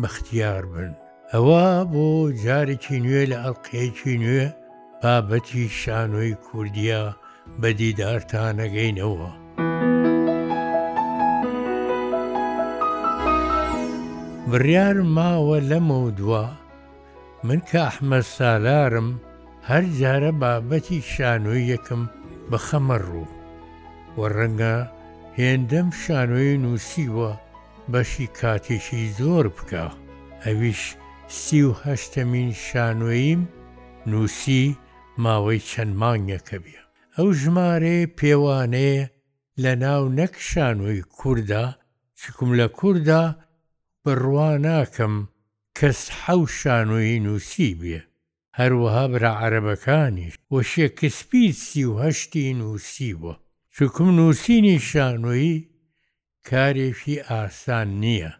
بەختیار بن. ئەوا بۆ جارێکی نوێ لە ئەڵلقەیەکی نوێ بابەتی شانۆی کوردیا بە دیدارتانەگەینەوە. بڕیار ماوە لەمە و دوا من کە ئەحمە سالارم هەر جارە بابەتی شانۆیەکم بخەمە ڕوو و ڕەنگە هێندەم شانۆی نووسیوە بەشی کاتێکی زۆر بکە ئەویش سی و هەشتەمین شانۆییم نووسی ماوەی چەند مانگێکە بیە ئەو ژمارەیە پێوانەیە لە ناو نەک شانۆی کوردا چکم لە کوردا بڕوا ناکەم کەس حەو شانۆیی نووسی بیە هەروەها برا عەرەبەکانیش و شێکسپیر سی و هەشت ی نووسیوە. چونکم نووسینی شانۆیی کارێکی ئاسان نییە،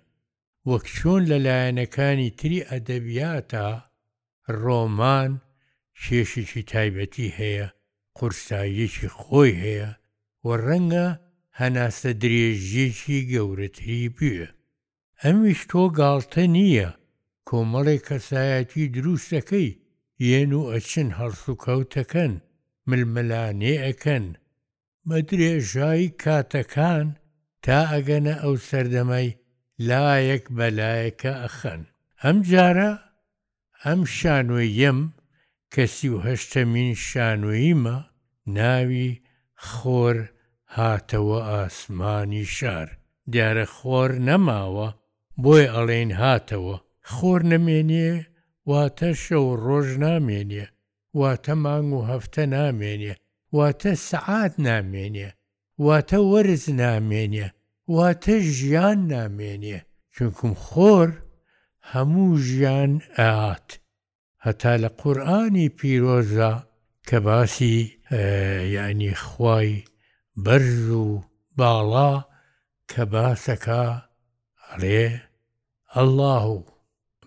وەک چۆن لە لایەنەکانی تری ئەدەبیاتا ڕۆمان کێشێکی تایبەتی هەیە، قورساییەکی خۆی هەیە و ڕەنگە هەناسەدرێژییەکی گەورەتری بوێ. ئەمیش تۆ گاڵتە نییە کۆمەڵێک کەسایەتی دروست دەکەی یێن و ئەچن هەڵسوکەوت ئەکەن ململانێ ئەکەن بە درێژایی کاتەکان تا ئەگەنە ئەو سەردەمەی لایەک بە لایەکە ئەخەن ئەمجارە ئەم شانۆییەم کە سی و هەشتەمین شانۆییمە ناوی، خۆر هاتەوە ئاسمانی شار، دیارە خۆر نەماوە بۆیە ئەڵێین هاتەوە، خۆر نەمێنێ واتە شەو و ڕۆژ نامێنێ، واتە مانگ و هەفتە نامێنێ، واتە سەعات نامێنێ، واتە وەرز نامێنێ، واتە ژیان نامێنێ، چونکم خۆر هەموو ژیان ئەات، هەتا لە قورئانی پیرۆزدا کە باسی یەعنی خوای بەرز و باڵا کە باسەکا ئەڵێ، اللە،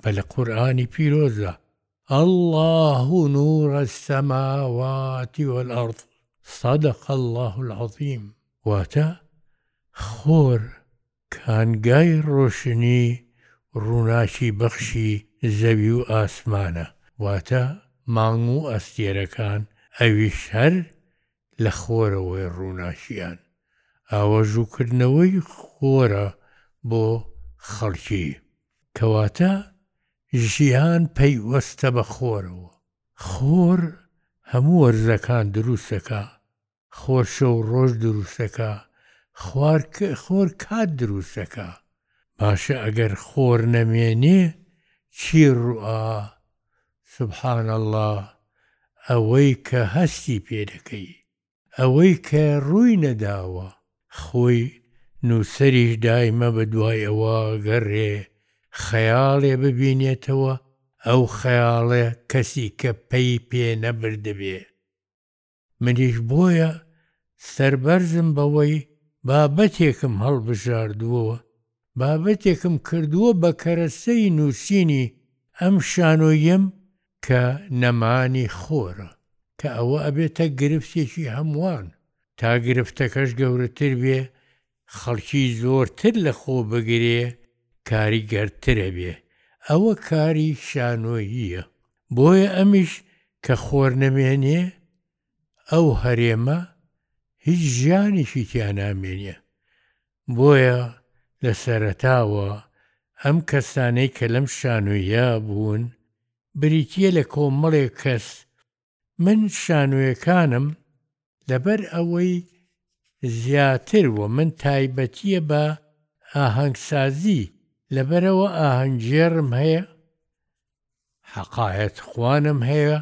بە لە قورئانی پیرۆزدا. اللە نور السماوات والارض صدق اللە العظیم واتە، خۆر کانگای ڕۆشنی ڕووناکی بەخشی زەوی و ئاسمانە واتە مانگ و ئەستێرەکان ئەویش هەر لە خۆرەوەی ڕووناکییان، ئاوەژووکردنەوەی خۆرە بۆ خەڵکی. کەواتە ژیان پەیوەستە بە خۆرەوە. خۆر هەموو وەرزەکان دروست دەکا، خۆر شەو و ڕۆژ دروست دەکا، خوار خۆر کات دروست دەکا. باشە ئەگەر خۆر نەمێنێ چی ڕوئا؟ سبحان اللە ئەوەی کە هەستی پێ دەکەی ئەوەی کە ڕووی نەداوە خۆی نووسەریش دایمە بە دوای ئەوە گەڕێ خەیاڵێ ببینێتەوە ئەو خەیاڵە کەسی کە پەی پێ نەبردبێ. منیش بۆیە سەربەرزم بەوەی بابەتێکم هەڵبژاردووەوە، بابەتێکم کردووە بە کەرەسەی نووسینی ئەم شانۆییەم کە نەمانی خۆرە، کە ئەوە ئەبێتە گرفتێکی هەمووان، تا گرفتەکەش گەورەتر بێ خەڵکی زۆرتر لە خۆ بگرێ کاریگەر ترە بێ ئەوە کاری شانۆییە بۆیە ئەمیش کە خۆر نەمێنێ ئەو هەرێمە هیچ ژیانیکی تیا نامێنێ بۆیە لە سەرەتاوە ئەم کەسانەی کە لەم شانۆییە بوون بریتیە لە کۆمەڵێک کەس من شانۆیەکانم لەبەر ئەوەی زیاتر و من تایبەتییە بە ئاهەنگسازی لەبەرەوە ئاهەنگگێڕم هەیە حەقایەت خوانم هەیە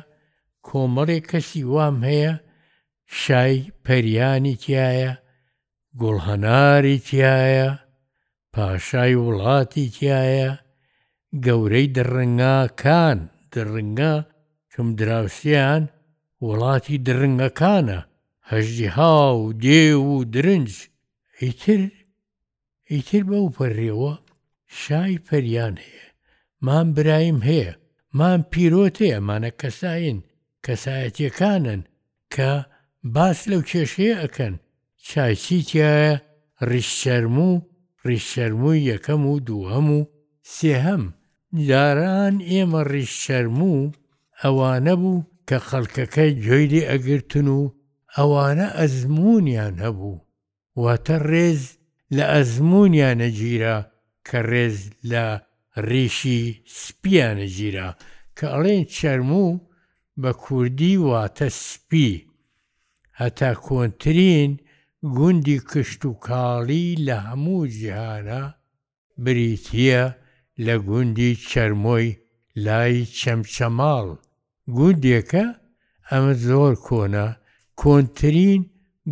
کۆمەڵێک کەسی وام هەیە شای پەریانی تایە گوڵهەناری تایە پاشای وڵاتی تیایە گەورەی دڕنگا کان دڕنگە چم دراوسێیان وڵاتی دڕنگەکانە هەژدیها و دێو و درنج ئیتر ئیتر بەو پە رێوە شای پەریان هەیە مام برایم هەیە مام پیرۆتەیە مانە کەساین کەسایەتیەکانن کە باس لەو کێشەیە ئەکەن چای چی تیایە ڕیش چەرموو ڕیش چەرمووی یەکەم و دووهەم و سێهەم جاران ئێمە ڕیش چەرموو ئەوانە بوو کە خەڵکەکە گوێی لێ ئەگرتن و ئەوانە ئەزموونیان هەبوو واتە ڕێز لە ئەزموونیانە گیرا کە ڕێز لە ڕیشی سپیانە گیرا کە ئەڵێن چەرموو بە کوردی واتە سپی هەتا کۆنترین گوندی کشتوکاڵی لە هەموو جیهانا بریتییە لە گوندی چەرمۆی لای چەمچەماڵ گوندێکە ئەم زۆر کۆنە کۆنترین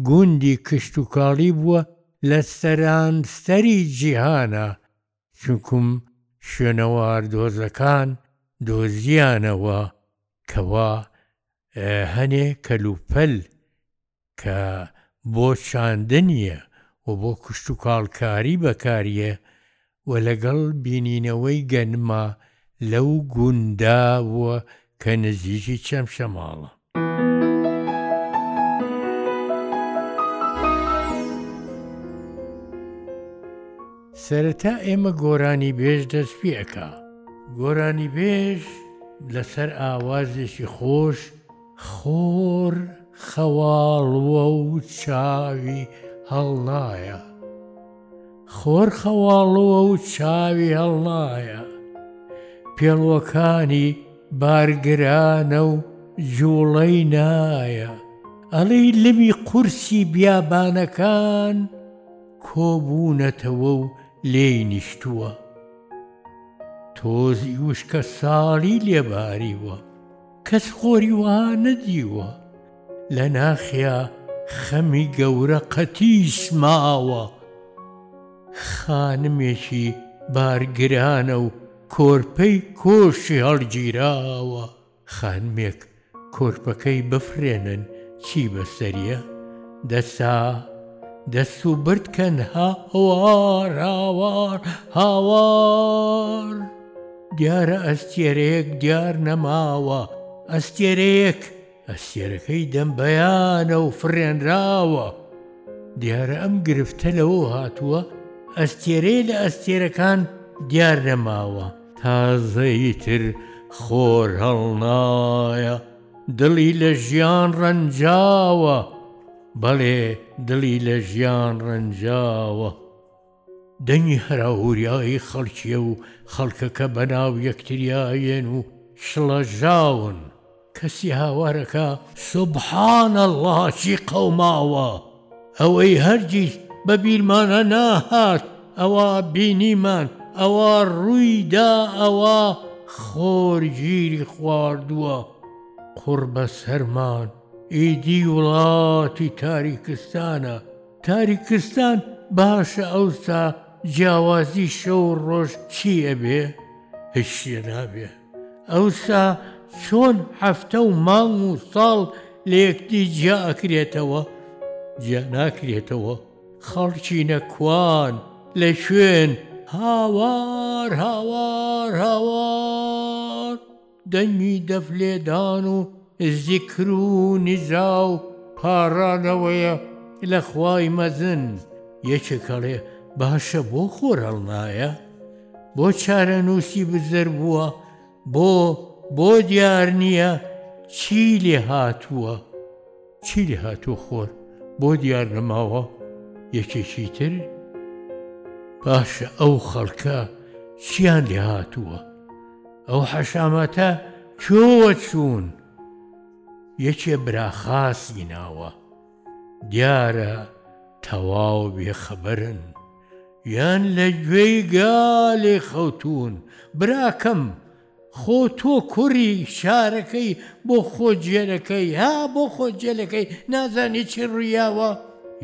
گوندی کشتوکاڵی بووە لە سەرانسەری جیهانا چونکوم شوێنەوار دۆزەکان دۆزیانەوە کەوا هەنێ کەلوپەل کە بۆ چاندن یە و بۆ کشتوکاڵکاری بەکار یە و لەگەڵ بینینەوەی گەنمە لەو گوندە و کە نزیکی چەمچەماڵە. سەرەتا ئێمە گۆرانیبێژ دەست پێ ئەکا. گۆرانیبێژ لەسەر ئاوازێکی خۆش، خۆر خەواڵوە و چاوی هەڵنایە. خۆر خەواڵوە و چاوی هەڵنایە. پێڵوەکانی بارگرانە و جووڵەی نایە. ئەڵی لمی قورسی بیابانەکان کۆبوونەتەوە و لێی نیشتووە. تۆزی وشکەساڵی لێ باریوە. کەس خۆری وا نەدیوە. لە ناخیا خەمی گەورە قەتیس ماوە. خانمێکی بارگرانە و کۆرپەی کۆشی هەڵگیراوە. خانمێک کۆرپەکەی بفرێنن چی بەسەریە؟ دەسا دەس و برد کەن هاوار هاوار هاوار. دیارە ئەستێرەیەک دیار نەماوە، ئەستێرەیەک، ئەستێرەکەی دەم بەیانە و فڕێنراوە. دیارە ئەم گرفتە لەوە هاتووە، ئەستێرەی لە ئەستێرەکان دیار نەماوە. تازەی تر خۆر هەڵنایە، دڵی لە ژیان ڕەنجاوە، بەڵێ دڵی لە ژیان ڕەنجاوە. دەنگی هەراوهوریای خەڵکیە و خەڵکەکە بەناو یەکتریا یەن و شڵەژاون، کەسی هاوارەکا سبحان اللە چی قەوماوە، ئەوەی هەرگیز بە بیرمانا ناهات ئەوە بینیمان ئەوە ڕووی دا ئەوە خۆر گیری خواردووە قوڕبەسەرمان ئیدی وڵاتی تاریکستانە. تاریکستان باشە ئەوسا جیاوازی شەو ڕۆژ چی ئەبێ هیچ شتێ نابێ ئەوسا چۆن هەفتە و مانگ و ساڵ لە یەکتی جیا ئەکرێتەوە جیا ناکرێتەوە خەڵکی نەکوان لە شوێن هاوار هاوار هاوار دەنگی دەف لێدان و زیکر و نیزا و پاڕانەوەیە لە خوای مەزن، یەکێک ئەڵێ، باشە بۆ خۆرهەڵنایە؟ بۆ چارەنووسی بزر بووە؟ بۆ بۆ دیار نییە؟ چی لێ هاتووە؟ چی لێ هاتووە خۆر بۆ دیار نەماوە؟ یەکێکی تر؟ باشە ئەو خەڵکە چیان لێ هاتووە؟ ئەو حەشامەتە چۆوە چوون یەکێ براخاسی ناوە دیارە تەواو بێخەبەرن یان لە گوێی گالێ خەوتون براکەم خۆ تۆ کوڕی شارەکەی بۆ خۆ جێلەکەی ها بۆ خۆ جێلەکەی نازانی چی ڕویاوە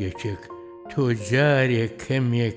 یەکێک تۆ جارێک کەمێک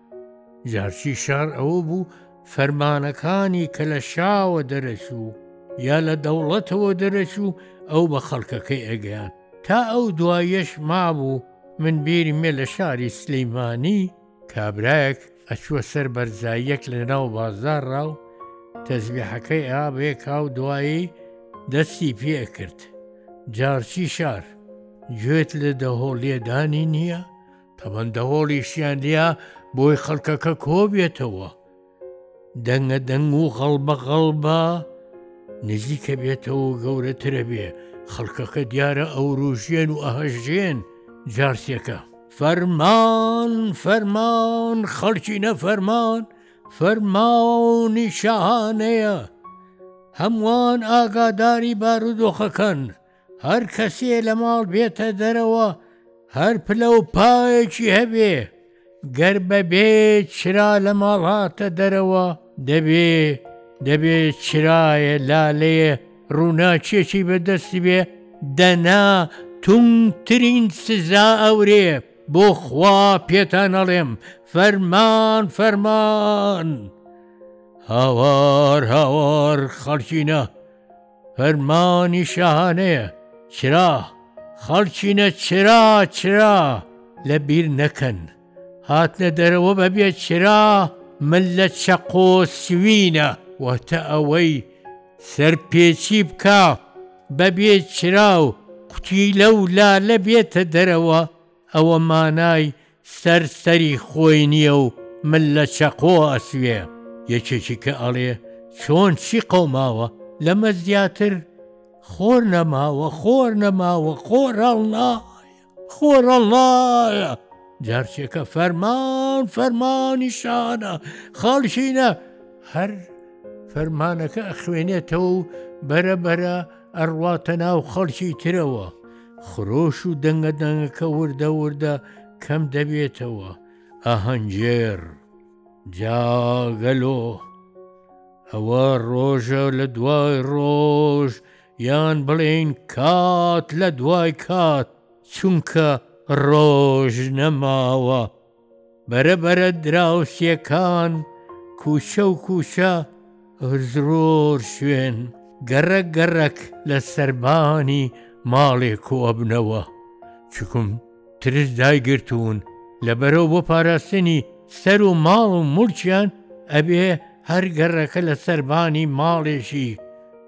جارچی شار ئەوە بوو فەرمانەکانی کە لە شاوە دەرەچوو یا لە دەوڵەتەوە دەرەچوو ئەو بە خەڵکەکەی ئەگەیان تا ئەو دوایەش مابوو من بیری مێ لە شاری سلیمانی کابراەک ئەچووە سەر بەرزاییەک لە ناو بازار ڕاو تەزبیحەکەی ئابێکا و دوایی دەستی پێ کرد جارچی شار گوێت لە دەهۆڵیەدانی نییە تەمەندەهۆڵیشیان لیا بۆی خەڵکەکە کۆبێتەوە دەنگە دەنگ و غەڵبە غەڵبە نزیکە بێتەوە و گەورەترە بێ خەڵکەکە دیارە ئەوروژێن و ئەهەژێن جارسیەکە فەرمان فەرمان خەڵکی نەفەرمان فەرماونی شاهانەیە هەمووان ئاگاداری بارودۆخەکەن هەر کەسێ لە ماڵ بێتە دەرەوە هەر پلە و پایەکی هەبێ، گەر بەبێ چرا لە ماڵ هاتە دەرەوە، دەبێ دەبێ چرایە لالەیە ڕووناکیەکی بە دەستی بێ، دەنا توندترین سزا ئەورێ، بۆ خوا پێتان ئەڵێم فەرمان فەرمان! هاوار هاوار خەڵکینە! فەرمانی شاهانەیە، چرا، خەڵکینە چرا چرا لەبیر نەکەن، هاتنە دەرەوە بەبێ چرا ملە چەق و سوینە، واتە ئەوەی سەرپێچی بکا بەبێ چرا و قوتیلە و لالە بێتە دەرەوە ئەوە مانای سەر سەری خۆی نیە و من لە چەقۆ ئەسوێ. یەکێکی کە ئەڵێ چۆن چی قەوماوە لەمە زیاتر خۆر نەماوە خۆر نەماوە خۆرەڵنایە خۆرەڵنایە جارچێکە فەرمان فەرمانی شانە خەڵکینە هەر فەرمانەکە ئەخوێنێتەوە و بەرە بەرە ئەڕواتە ناو خەڵکی ترەوە، خرۆش و دەنگە دەنگەکە وردە وردە کەم دەبێتەوە، ئاهەنگێڕ، جا گەلۆ، ئەوە ڕۆژە لە دوای ڕۆژ یان بڵێین کات لە دوای کات، چونکە ڕۆژ نەماوە، بەرەبەرە دراوسێکان کووچە و کووچە هزرۆر شوێن گەڕەک گەڕەک لە سەربانی ماڵێ کۆئەبنەوە چکم ترس دایگرتوون لە بەرەو بۆ پاراستنی سەر و ماڵ و ملکیان ئەبێ هەر گەڕەکە لە سەربانی ماڵێکی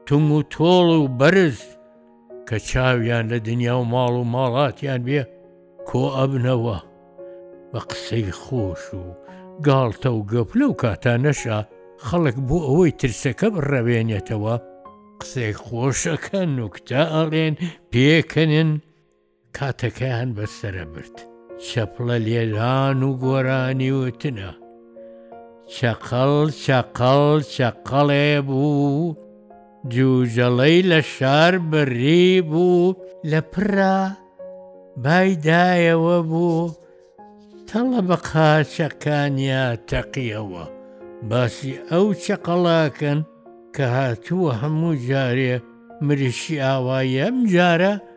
تونگ و تۆڵ و بەرز کە چاویان لە دنیا و ماڵ و ماڵاتیان بێ کۆ ئەبنەوە بە قسەی خۆش و گاڵتە و گەپ لەو کاتا نەشە خەڵک بۆ ئەوەی ترسەکە بڕەوێنێتەوە قسەی خۆشەکە نوکتە ئەڵێن پێکەنن کاتەکەیان بەسەرە برد. چەپڵە لێدان و گۆرانی وتنە. چەقەڵ چەقەڵ چەقەڵێ بوو، جوجەڵەی لە شار بەری بوو، لە پڕا بایدایەوە بوو، تەڵە بە قاچەکانیا تەقیەوە. باسی ئەو چەقەڵاکەن کە هاتووە هەموو جارێ مریشکی ئاوای ئەم جارە،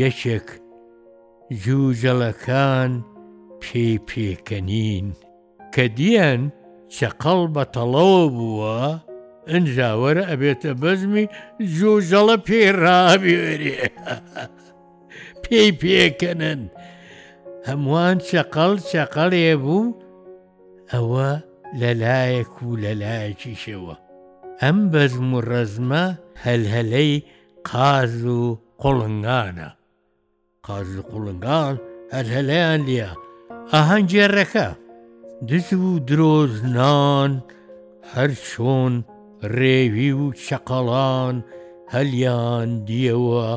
یەکێک جوجەڵەکان پێی پێکەنین کە دییان چەقەڵ بە تەڵەوە بووە ئەنجاوەرە ئەبێتە بەزمی جوجەڵە پێ ڕابێرێ پێی پێکەنن هەمووان چەقەڵ چەقەڵێ بوو ئەوە لەلایەک و لەلایەکیشەوە ئەم بەزم و ڕەزمە هەلهەلەی قاز و قوڵنگانە قاز و قوڵنگان هەلهەلیان لە ئاهەنگێڕەکە دز و درۆزنان هەر چۆن ڕێوی و شەقەڵان هەلیان دیەوە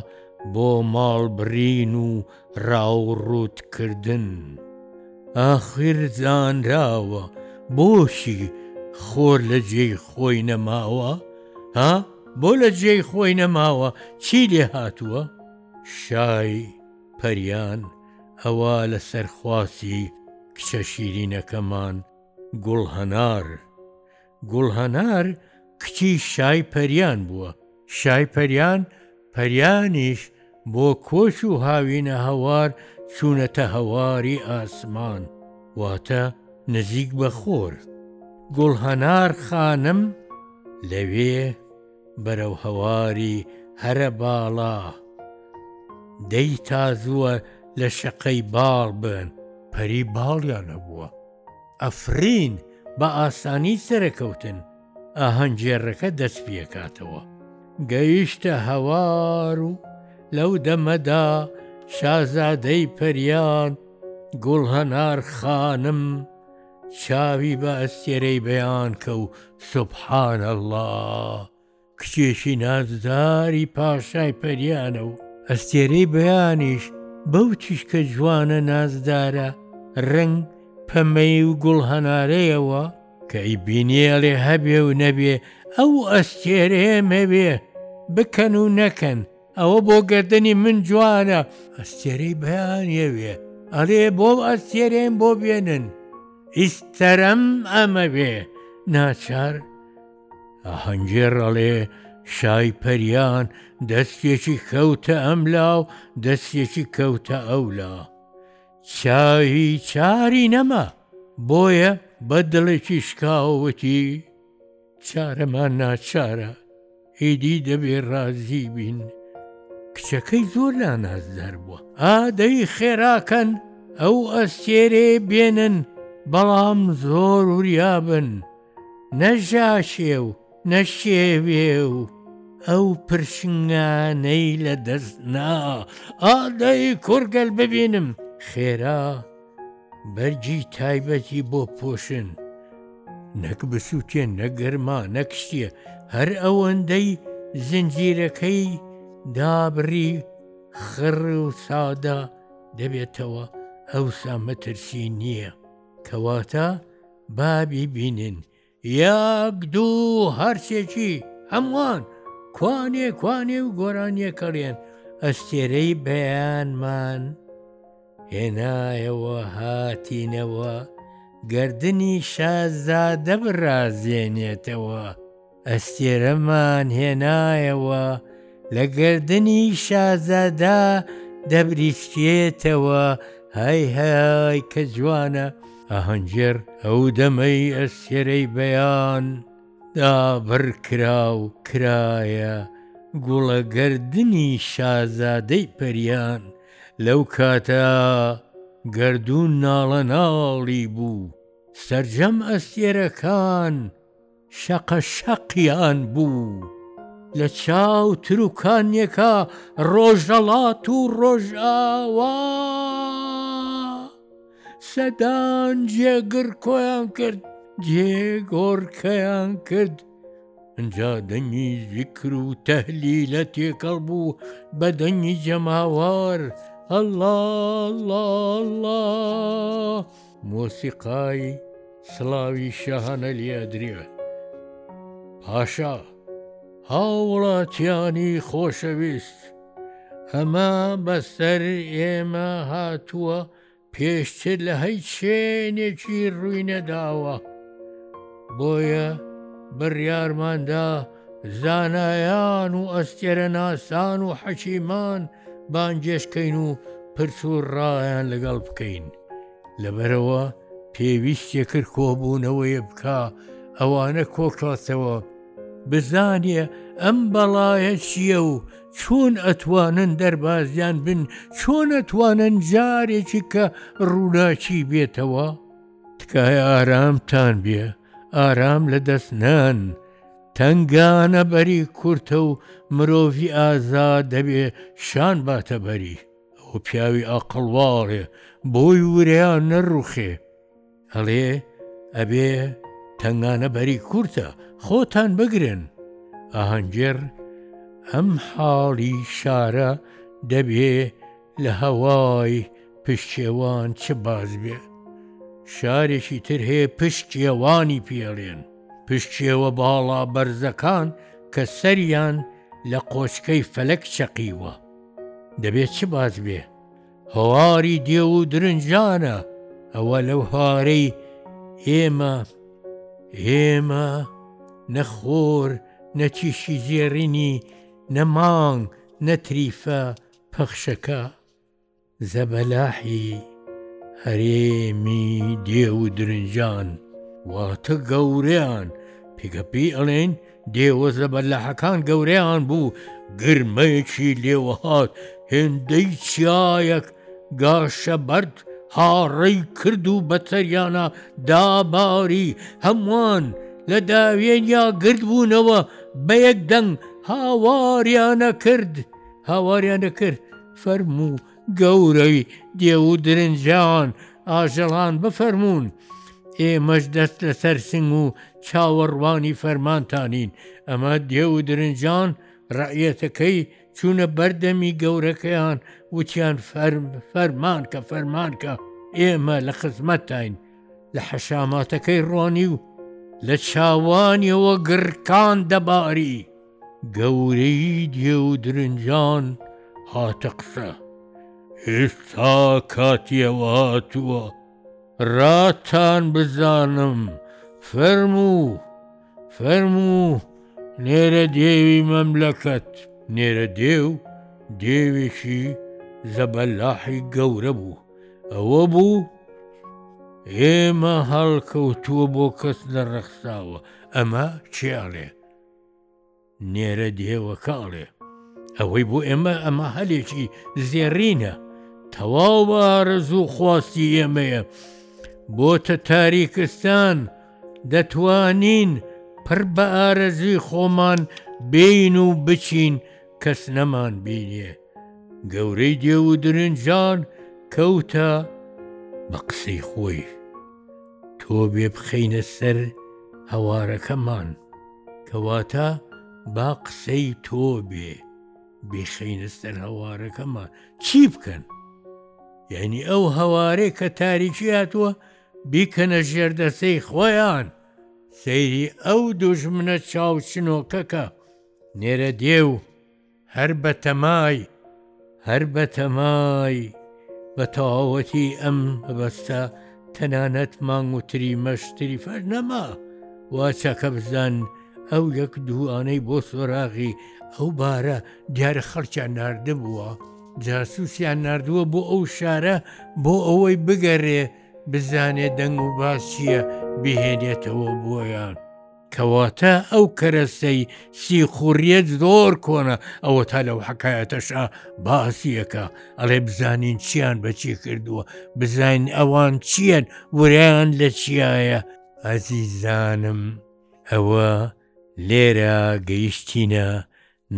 بۆ ماڵ بڕین و ڕاوڕوتکردن. ئاخر زانراوە بۆشی خۆر لە جێی خۆی نەماوە ها؟ بۆ لە جێی خۆی نەماوە چی لێ هاتووە؟ شای، پەریان، ئەوە لە سەر خواسی کچە شیرینەکەمان گوڵ هەنار. گوڵ هەنار کچی شای پەریان بووە، شای پەریان پەریانیش، بۆ کۆچ و هاوینە هەوار چوونەتە هەواری ئاسمان واتە نزیک بە خۆر. گوڵهەنار خانم لەوێ بەرەو هەواری هەرە باڵا دەی تازووە لە شەقەی باڵ بن. پەری باڵیان هەبووە ئەفرین بە ئاسانی سەرەکەوتن. ئاهەنگگێڕەکە دەست پێکاتەوە. گەیشتە هەوار و لەو دەمەدا شازادەی پەریان گوڵ هەنار خانم چاوی بە ئەستێرەی بەیان کە و سبحان الله کچێکی نازداری پاشای پەریانە و ئەستێرەی بەیانیش بەو تیشکە جوانە نازدارە ڕنگ پەمەی و گوڵ هەنارەیەوە کەی بینێ ئەلێ هەبێ و نەبێ ئەو ئەستێرەیە مەوێ بکەن و نەکەن ئەوە بۆ گردردنی من جوانە ئەستێرەی بەیان یەوێ ئەلێ بۆ ئەستێرێن بۆ بێنن ئیستەرەم ئەمەوێ ناچار ئاهەنگێ ڕەڵێ شای پەریان دەستێکی کەوتە ئەملا و دەستێکی کەوتە ئەولا چاوی چاری نەما، بۆیە بە دڵێکی شکاوە وتی، چارەمان ناچارە، ئیدی دەبێ ڕازی بین. کچەکەی زۆر لانازدار بووە، ئادەی خێراکەن ئەو ئەستێرەیە بێنن، بەڵام زۆر وریابن، نە ژاکێ و نە شێوێ و ئەو پرشنگانەی لە دەست نا ئادەی کوڕگەل ببینم خێرا بەرگی تایبەتی بۆ پۆشن نەک بسووتێ نەگەرما نەکشتە هەر ئەوەندەی زنجیرەکەی دابڕی خڕ و سادا دەبێتەوە ئەوسا مەترسی نییە کەواتە با بیبینن یاک دوو هەرسێکی هەمووان کوانێ کوانێ و گۆرانیە کەڵێن ئەستێرەی بەیانمان هێنایەوە هاتینەوە گردردنی شازادە بڕازێنێتەوە. ئەستێرەمان هێنایەوە لە گەردنی شازادە دەبریسکێتەوە های های کە جوانە ئاهەنگێڕ ئەو دەمەی ئەستێرەی بەیان دابڕکرا و کرایە گوڵە گەردنی شازادەی پەریان لەو کاتە گەردوون ناڵە ناڵی بوو سەرجەم ئەستێرەکان شەقە شەقیان بوو لە چاو تروکانیەکە ڕۆژەڵات و ڕۆژئاوا سەدان جێگر کۆیان کرد جێگۆڕکەیان کرد ئەجا دەنگی زیکر و تەهلی لە تێکەڵ بوو بە دەنگی جەماوار هەڵڵا الله مۆسیقای سڵاوی شاهانە لێدرێ پاشا هاوڵاتیانی خۆشەویست ئەمە بەسەر ئێمە هاتووە پێشتر لە هەی شوێنێکی ڕووی نەداوە بۆیە بڕیارماندا زانایان و ئەستێرە ناسان و حەکیمان بانگێشکەین و پرس و ڕایان لەگەڵ بکەین. لەبەرەوە پێویستێ کرد کۆبوونەوەیە بکە ئەوانە کۆکاتەوە بزانە ئەم بەڵایە چییە و چۆن ئەتوانن دەربازیان بن چۆن ئەتوانن جارێکی کە ڕووناکی بێتەوە تکایە ئارامتان بێ ئارام لە دەست نان تنگانە بەری کورتە و مرۆڤی ئازا دەبێ شان باتە بەری ئەوە پیاوی ئاقڵوارێ بۆی ورەیا نەڕوخێ ئەڵێ ئەبێ تەنگانە بەری کورتە خۆتان بگرن ئاهەنگێر ئەم حاڵی شارە دەبێ لە هەوای پشتێوان چ باز بێ شارێکی تر هەیە پشتێوانی پێڵێن پشتێوە باڵا بەرزەکان کە سەریان لە قۆچکەی فەلەک چەقیوە دەبێ چ باس بێ؟ هەواری دێو و درنجانە، ئەوە لەو هارەی ئێمە، ئێمە، نە خۆر، نە تیشکی زێڕینی، نە مانگ، نە تریفە پەخشەکە، زەبەلاحی هەرێمی دێو و درنجان، واتە گەورەیان، پێگەپێی ئەڵێن، دێوە زەبەلاحەکان گەورەیان بوو گرمەیەکی لێوەهات هێندەی چیایەک گاشە بەرد هاڕەی کرد و بەتەریانە داباری هەمووان لە داوێن یا گرد بوونەوە بە یەک دەنگ هاواریانە کرد هاواریانە کرد فەرموو گەورەی دێو و درنجان ئاژەڵان بفەرموون ئێمەش دەست لەسەر سنگ و چاوەڕوانی فەرمانتانین ئەمە دێو و درنجان ڕعەتەکەی چوونە بەردەمی گەورەکەیان وتیان فەرم فەرمان کە فەرمان کە ئێمە لە خزمەتتاین لە حەشاماتەکەی ڕۆنی و لە چاوانیەوە گڕکان دەباری. گەورەی دێ و درنجان هاتە قسە، ئێستا کاتی ئەوە هاتووە ڕاتان بزانم، فەرموو، فەرموو، نێرە دێوی مەملەکەت! نێرە دێو دێوێکی زەبەلاحی گەورە بوو، ئەوە بوو ئێمە هەڵکەوتووە بۆ کەس نەڕەخساوە، ئەمە کێ ئەڵێ؟ نێرە دێوەکە ئەڵێ ئەوەی بۆ ئێمە ئەمە هەلێکی زێڕینە تەواو بە ئارەزوو خواستی ئێمەیە بۆتە تاریکستان دەتوانین پڕ بە ئارەزوی خۆمان بین و بچین کەس نەمان بینێ گەورەی دێو و درنجان کەوتە بە قسەی خۆی تۆ بێ بخەینە سەر هەوارەکەمان کەواتە با قسەی تۆ بێ بخەینە سەر هەوارەکەمان چی بکەن یعنی ئەو هەوارێ کە تاریکی هاتووە بیکەنە ژێردەسەی خۆیان سەیری ئەو دوژمنە چاوچنۆکەکە نێرە دێ و هەر بە تەمای هەر بە تەمای بە تەواوەتی ئەم مەبەستە تەنانەت مانگ و تریمەش تریفەر نەما وا چاکە بزان ئەو یەک دووانەی بۆ سۆراغی ئەو بارە دیارە خەڵکیان نردبووە جاسوسیان نردووە بۆ ئەو شارە بۆ ئەوەی بگەرێ بزانێ دەنگ و باز چییە بهێنێتەوە بۆیان. کەواتە ئەو کەرەسەی سیخوڕیەت زۆر کۆنە ئەوە تا لەو حکایەتەشا باسیەکە ئەڵێ بزانین چیان بەچی کردووە بزانین ئەوان چیەن وریان لە چیایە ئازیزانم ئەوە لێرە گەیشتینە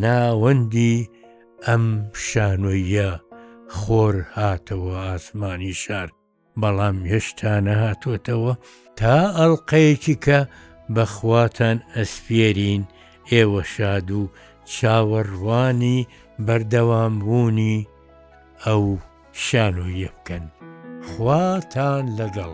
ناوەندی ئەم شانۆیە خۆر هاتەوە ئاسمانی شار بەڵام هێشتا نەهاتۆتەوە تا ئەڵقەیەکی کە بەخواتان ئەسپێرین ئێوە شاد و چاوەڕوانی بەردەوام بوونی ئەو شانۆییە بکەن خواتان لەگەڵ.